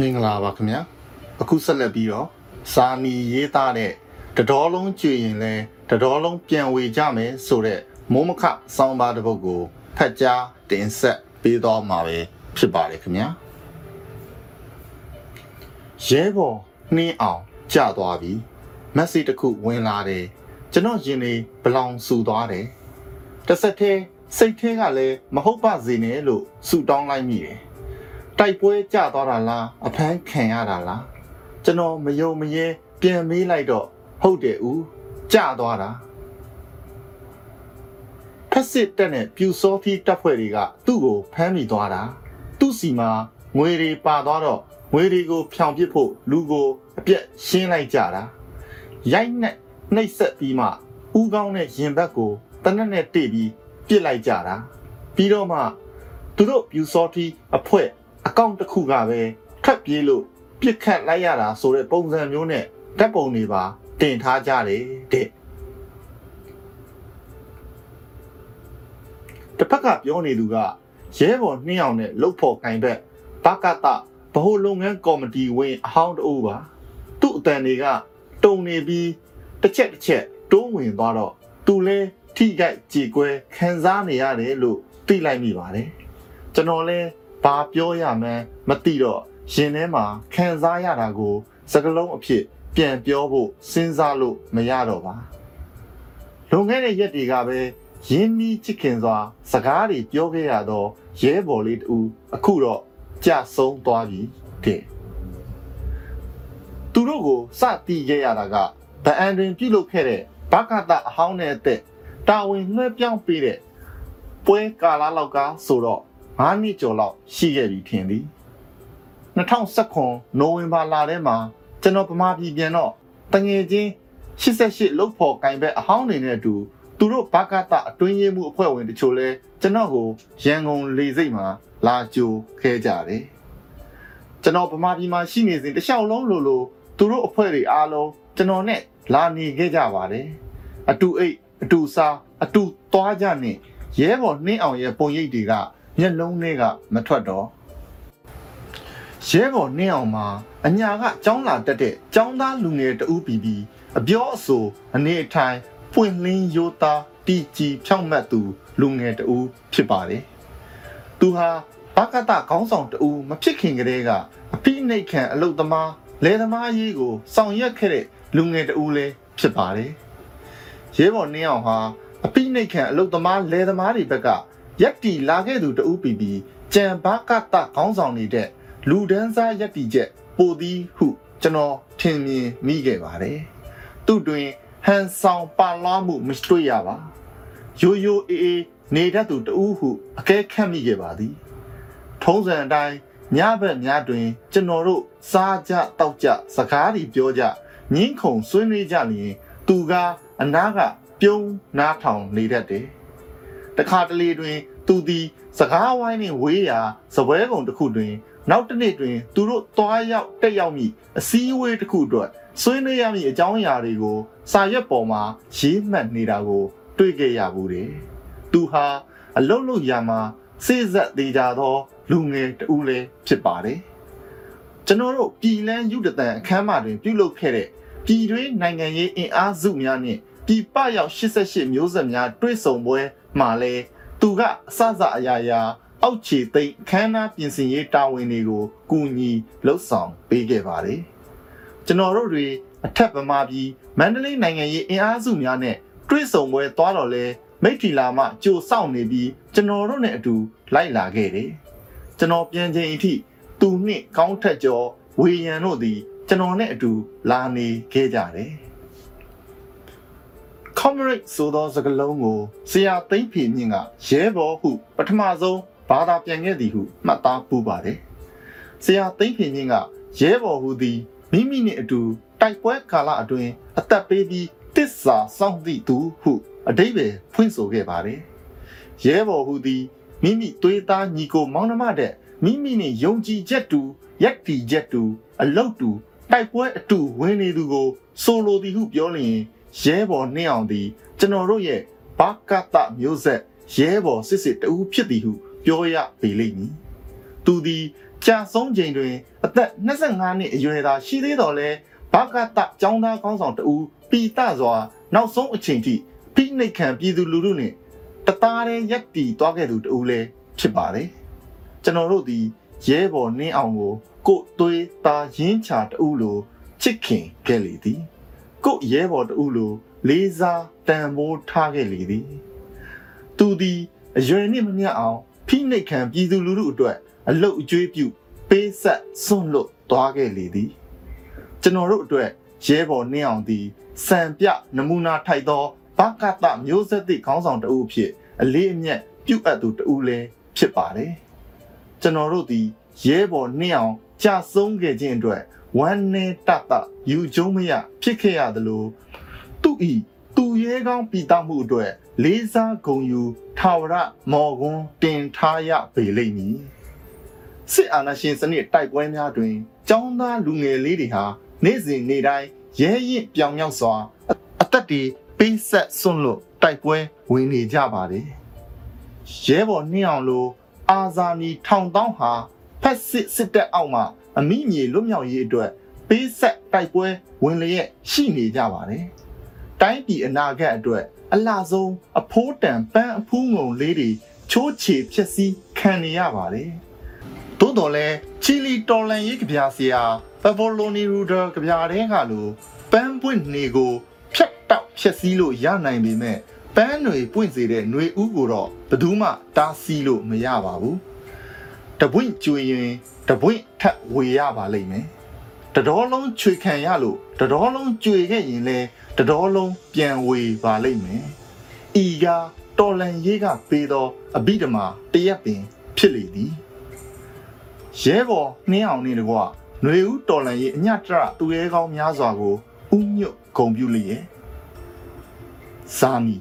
မင်္ဂလာပါခင်ဗျာအခုဆက်လက်ပြီးတော့စာနီရေးသားတဲ့တတော်လုံးကြွေရင်လဲတတော်လုံးပြန်ဝေကြမယ်ဆိုတဲ့မိုးမခစောင်းပါတစ်ပုဒ်ကိုဖတ်ကြားတင်ဆက်ပေးတော့မှာပဲဖြစ်ပါတယ်ခင်ဗျာရဲဘော်နှင်းအောင်ကြာသွားပြီမက်ဆေ့တစ်ခုဝင်လာတယ်ကျွန်တော်ရင်လေးဘလောင်ဆူသွားတယ်တစ်ဆက်တည်းစိတ်ထဲကလည်းမဟုတ်ပါစေနဲ့လို့ဆူတောင်းလိုက်မိတယ် တိုက်ပွဲကြသွားတာလားအဖမ်းခံရတာလားကျွန်တော်မယုံမရဲပြန်မေးလိုက်တော့ဟုတ်တယ်ဦးကြသွားတာဖက်စစ်တက်နဲ့ပြူစောဖီတပ်ဖွဲ့တွေကသူ့ကိုဖမ်းမိသွားတာသူ့စီမှာငွေတွေပါသွားတော့ငွေတွေကိုဖြောင်ပစ်ဖို့လူကိုအပြက်ရှင်းလိုက်ကြတာရိုက်နဲ့နှိပ်ဆက်ပြီးမှဥကောင်းနဲ့ရင်ဘတ်ကိုတနက်နဲ့တိပြီးပြစ်လိုက်ကြတာပြီးတော့မှသူတို့ပြူစောဖီအဖွဲ့ အကောင့်တစ်ခုကပဲထပ်ပြေးလို့ပြစ်ခတ်လိုက်ရတာဆိုတဲ့ပုံစံမျိုးနဲ့ဓာတ်ပုံတွေပါတင်ထားကြတယ်တဲ့တစ်ဖက်ကပြောနေသူကရဲဘော်နှင်းအောင်နဲ့လုတ်ဖို့ကင်ဘက်ဘကတဗဟိုလုပ်ငန်းကော်မတီဝင်အဟောင်းတအူပါသူ့အတန်တွေကတုံနေပြီးတစ်ချက်တစ်ချက်တိုးဝင်သွားတော့သူလဲထိခိုက်ကြေကွဲခံစားနေရတယ်လို့သိလိုက်မိပါတယ်ကျွန်တော်လဲ ဘာပြောရမှန်းမသိတော့ရင်ထဲမှာခံစားရတာကို စကလုံးအဖြစ်ပြန်ပြောဖို့စဉ်းစားလို့မရတော့ပါလွန်ခဲ့တဲ့ရက်တွေကပဲရင်းနှီးချစ်ခင်စွာ စကားတွေပြောခဲ့ရတော့ရဲဘော်လေးတူအခုတော့ကြဆုံးသွားပြီတဲ့သူတို့ကိုစတီးခဲ့ရတာကဗအန်တွင်ပြုလုပ်ခဲ့တဲ့ဘကတအဟောင်းနဲ့အသက်တာဝန်လွှဲပြောင်းပေးတဲ့ပွဲကာလာလောက်ကဆိုတော့ 9နှစ်ကျော်လောက်ရှိခဲ့ပြီထင်သည်2019နိုဝင်ဘာလထဲမှာကျွန်တော်ဗမာပြည်ပြန်တော့တငယ်ချင်း88လုတ်ဖို့ကင်ဘက်အဟောင်းနေတဲ့အတူသူတို့ဘာကတအတွင်းရေးမှုအဖွဲ့ဝင်တချို့လဲကျွန်တော်ကိုရန်ကုန်လေစိတ်မှာလာကြိုခဲကြတယ်ကျွန်တော်ဗမာပြည်မှာရှိနေစဉ်တခြားလုံးလိုလိုသူတို့အဖွဲ့တွေအားလုံးကျွန်တော်နဲ့လာနေခဲ့ကြပါတယ်အတူအိတ်အတူစားအတူသွားကြနဲ့ရဲဘော်နှင်းအောင်ရဲ့ပုံရိပ်တွေကမျက်လုံးတွေကမထွက်တော့ရဲဘော်နှင်းအောင်မှာအညာကចောင်းလာတက်တဲ့ចောင်းသားလူငယ်တဦးပြီးပြီးအပြောအဆိုအနေအထိုင်ပွင့်လင်းရိုးသားတီကြီးဖြောင့်မတ်သူလူငယ်တဦးဖြစ်ပါတယ်သူဟာဘကတခေါင်းဆောင်တဦးမဖြစ်ခင်ကတည်းကအပိနှိတ်ခံအလုတ်သမားလယ်သမားရေးကိုဆောင်ရွက်ခဲ့တဲ့လူငယ်တဦးလည်းဖြစ်ပါတယ်ရဲဘော်နှင်းအောင်ဟာအပိနှိတ်ခံအလုတ်သမားလယ်သမားတွေဘက်က ရက်တီလာခဲ့သူတဦးပြီးပြီးကြံဘာကတခေါင်းဆောင်နေတဲ့လူဒန်းစားရက်တီချက်ပိုသည်ဟုကျွန်တော်ထင်မြင်မိခဲ့ပါတယ်သူတွင်ဟန်ဆောင်ပါလာမှုမတွေ့ရပါရိုးရိုးအေးအေးနေတတ်သူတဦးဟုအကဲခတ်မိခဲ့ပါသည်ထုံးစံအတိုင်းညဘက်ညတွင် ကျွန်တော်တို့စားကြတောက်ကြစကားတွေပြောကြငင်းခုန်ဆွေးနွေးကြလျင် သူကအနားကပြုံးနားထောင်နေတတ်တယ် တခါတလေတွင် သူသည် စကားဝိုင်းနှင့်ဝေးရာစပွဲကုံတစ်ခုတွင် နောက်တစ်နေ့တွင် သူတို့သွားရောက်တက်ရောက်မိအစည်းအဝေးတစ်ခုအတွက်ဆွေးနွေးရမည့်အကြောင်းအရာတွေကို စာရွက်ပေါ်မှာရေးမှတ်နေတာကို တွေ့ခဲ့ရဘူးတယ်။သူဟာအလုံးလုံးရာမှာစိစက်သေးကြသော လူငယ်တဦးလည်းဖြစ်ပါတယ်။ကျွန်တော်တို့ပြည်လန်းယူတတန်အခမ်းအနားတွင်ပြုလုပ်ခဲ့တဲ့ပြည်တွင်းနိုင်ငံရေးအင်အားစုများနှင့် ပြည်ပရောက်88မျိုးဆက်များတွေ့ဆုံပွဲမှာလဲသူကအစစအရာရာအောက်ခြေသိမ်းခမ်းနားပြင်ဆင်ရေးတာဝန်တွေကိုကူညီလှုပ်ဆောင်ပေးခဲ့ပါတယ်။ကျွန်တော်တို့တွေအထက်ဗမာပြည်မန္တလေးနိုင်ငံရေးအင်အားစုများနဲ့တွေ့ဆုံပွဲသွားတော့လဲမိထီလာမှကြိုစောင့်နေပြီးကျွန်တော်တို့နဲ့အတူလိုက်လာခဲ့တယ်။ကျွန်တော်ပြန်ချိန်အထိသူနှင့်ကောင်းထက်ကျော်ဝေယံတို့သည်ကျွန်တော်နဲ့အတူလာနေခဲ့ကြတယ်။ comrade ဆိုသောစကားလုံးကိုဆရာသိမ့်ဖေမြင့်ကရဲဘော်ဟု ပထမဆုံးဘာသာပြန်ခဲ့သည်ဟုမှတ်သားပူပါတယ်။ဆရာသိမ့်ဖေမြင့်ကရဲဘော်ဟုသည်မိမိနှင့်အတူတိုက်ပွဲကာလအတွင်းအသက်ပေးပြီးတစ္ဆာစောင့်သည့်သူဟုအတိပ္ပယ်ဖွင့်ဆိုခဲ့ပါတယ်။ရဲဘော်ဟုသည်မိမိသွေးသားညီကိုမောင်နှမတဲ့မိမိနှင့်ယုံကြည်ချက်တူရက်တီချက်တူအလုတ်တူတိုက်ပွဲအတူဝင်နေသူကိုဆိုလိုသည်ဟုပြောလျင် ရဲဘော်နှင်းအောင်သည်ကျွန်တော်တို့ရဲ့ဘာကတမျိုးဆက်ရဲဘော်စစ်စစ်တူဖြစ်သည်ဟုပြောရပေလိမ့်မည်သူသည်ကြာဆုံးချိန်တွင် အသက်25နှစ်အရွယ်သာရှိသေးတော်လဲဘာကတကျောင်းသားကောင်းဆောင်တဦးပီတစွာ နောက်ဆုံးအချိန်ထိဖိနှိတ်ခံပြည်သူလူထုနှင့်တသားတည်းရက်တီသွားခဲ့သူတဦးလည်းဖြစ်ပါတယ်ကျွန်တော်တို့ဒီရဲဘော်နင်းအောင်ကိုကိုယ်သွေးသားရင်းချတဦးလိုချစ်ခင်ခဲ့လေသည် ကိုယ်ရဲဘော်တဦးလိုလေးစားတန်ဖိုးထားခဲ့လေသည်သူသည်အရွယ်နှင့်မမျှအောင်ဖိနှိတ်ခံပြည်သူလူထုအတွက်အလုတ်အကျွေးပြုပေးဆက်စွန့်လွတ်သွားခဲ့လေသည်ကျွန်တော်တို့အတွက်ရဲဘော်နှင်းအောင်သည်စံပြနမူနာထိုက်သောဘကတမျိုးဆက်သည့်ခေါင်းဆောင်တဦးဖြစ်အလေးအမြတ်ပြုအပ်သူတဦးလည်းဖြစ်ပါတယ်ကျွန်တော်တို့သည်ရဲဘော်နှင်းအောင် ကြာဆုံးခဲ့ခြင်းအတွက်ဝမ်းနည်းတတယူကျုံးမရဖြစ်ခဲ့ရသလိုသူဤသူရဲကောင်းပြည်သားမှုအတွက်လေးစားဂုဏ်ယူထာဝရမော်ကွန်းတင်ထားရပေလိမ့်မည်စစ်အာဏာရှင်စနစ်တိုက်ပွဲများတွင်ចောင်းသားလူငယ်လေးတွေဟာနေ့စဉ်နေ့တိုင်းရဲရင်ပြောင်မြောက်စွာအအသက်တွေပေးဆက်စွန့်လွတ်တိုက်ပွဲဝင်နေကြပါတယ်ရဲဘော်နှင်းအောင်လိုအာဇာနည်ထောင်တောင်းဟာ ဖက်စစ်စစ်တပ်အောက်မှာအမိမြေလွတ်မြောက်ရေးအတွက်ပေးဆက်တိုက်ပွဲဝင်လျက်ရှိနေကြပါတယ်တိုင်းပြည်အနာဂတ်အတွက်အလားဆုံးအဖိုးတန်ပန်းအဖူးငုံလေးတွေချိုးချေဖြစ်စည်းခံနေရပါတယ်သို့တော်လဲချီလီတော်လန်ရေးကြပြဆရာပဗိုလိုနီရူဒါကြပြတဲ့ကလိုပန်းပွင့်နေကိုဖြတ်တောက်ဖြစ်စည်းလို့ရနိုင်ပေမဲ့ပန်းတွေပွင့်စေတဲ့ຫນွေဥကိုတော့ဘယ်သူမှတားဆီးလို့မရပါဘူး တပွင့်ကျွေရင်တပွင့်ထပ်ဝေရပါလိမ့်မယ်တတော်လုံးချွေခံရလို့တတော်လုံးကျွေခဲ့ရင်လဲတတော်လုံးပြန်ဝေပါလိမ့်မယ်ဤကတော်လန်ရေးကပေးသောအဘိဓမ္မာတရက်ပင် ဖြစ်လေသည်ရဲဘော်နှင်းအောင်နေတကွຫນွေဦးတော်လန်ရေးအညတရသူရဲကောင်းများစွာကိုဥညွတ်ဂုံပြုလျက်ဇာမီ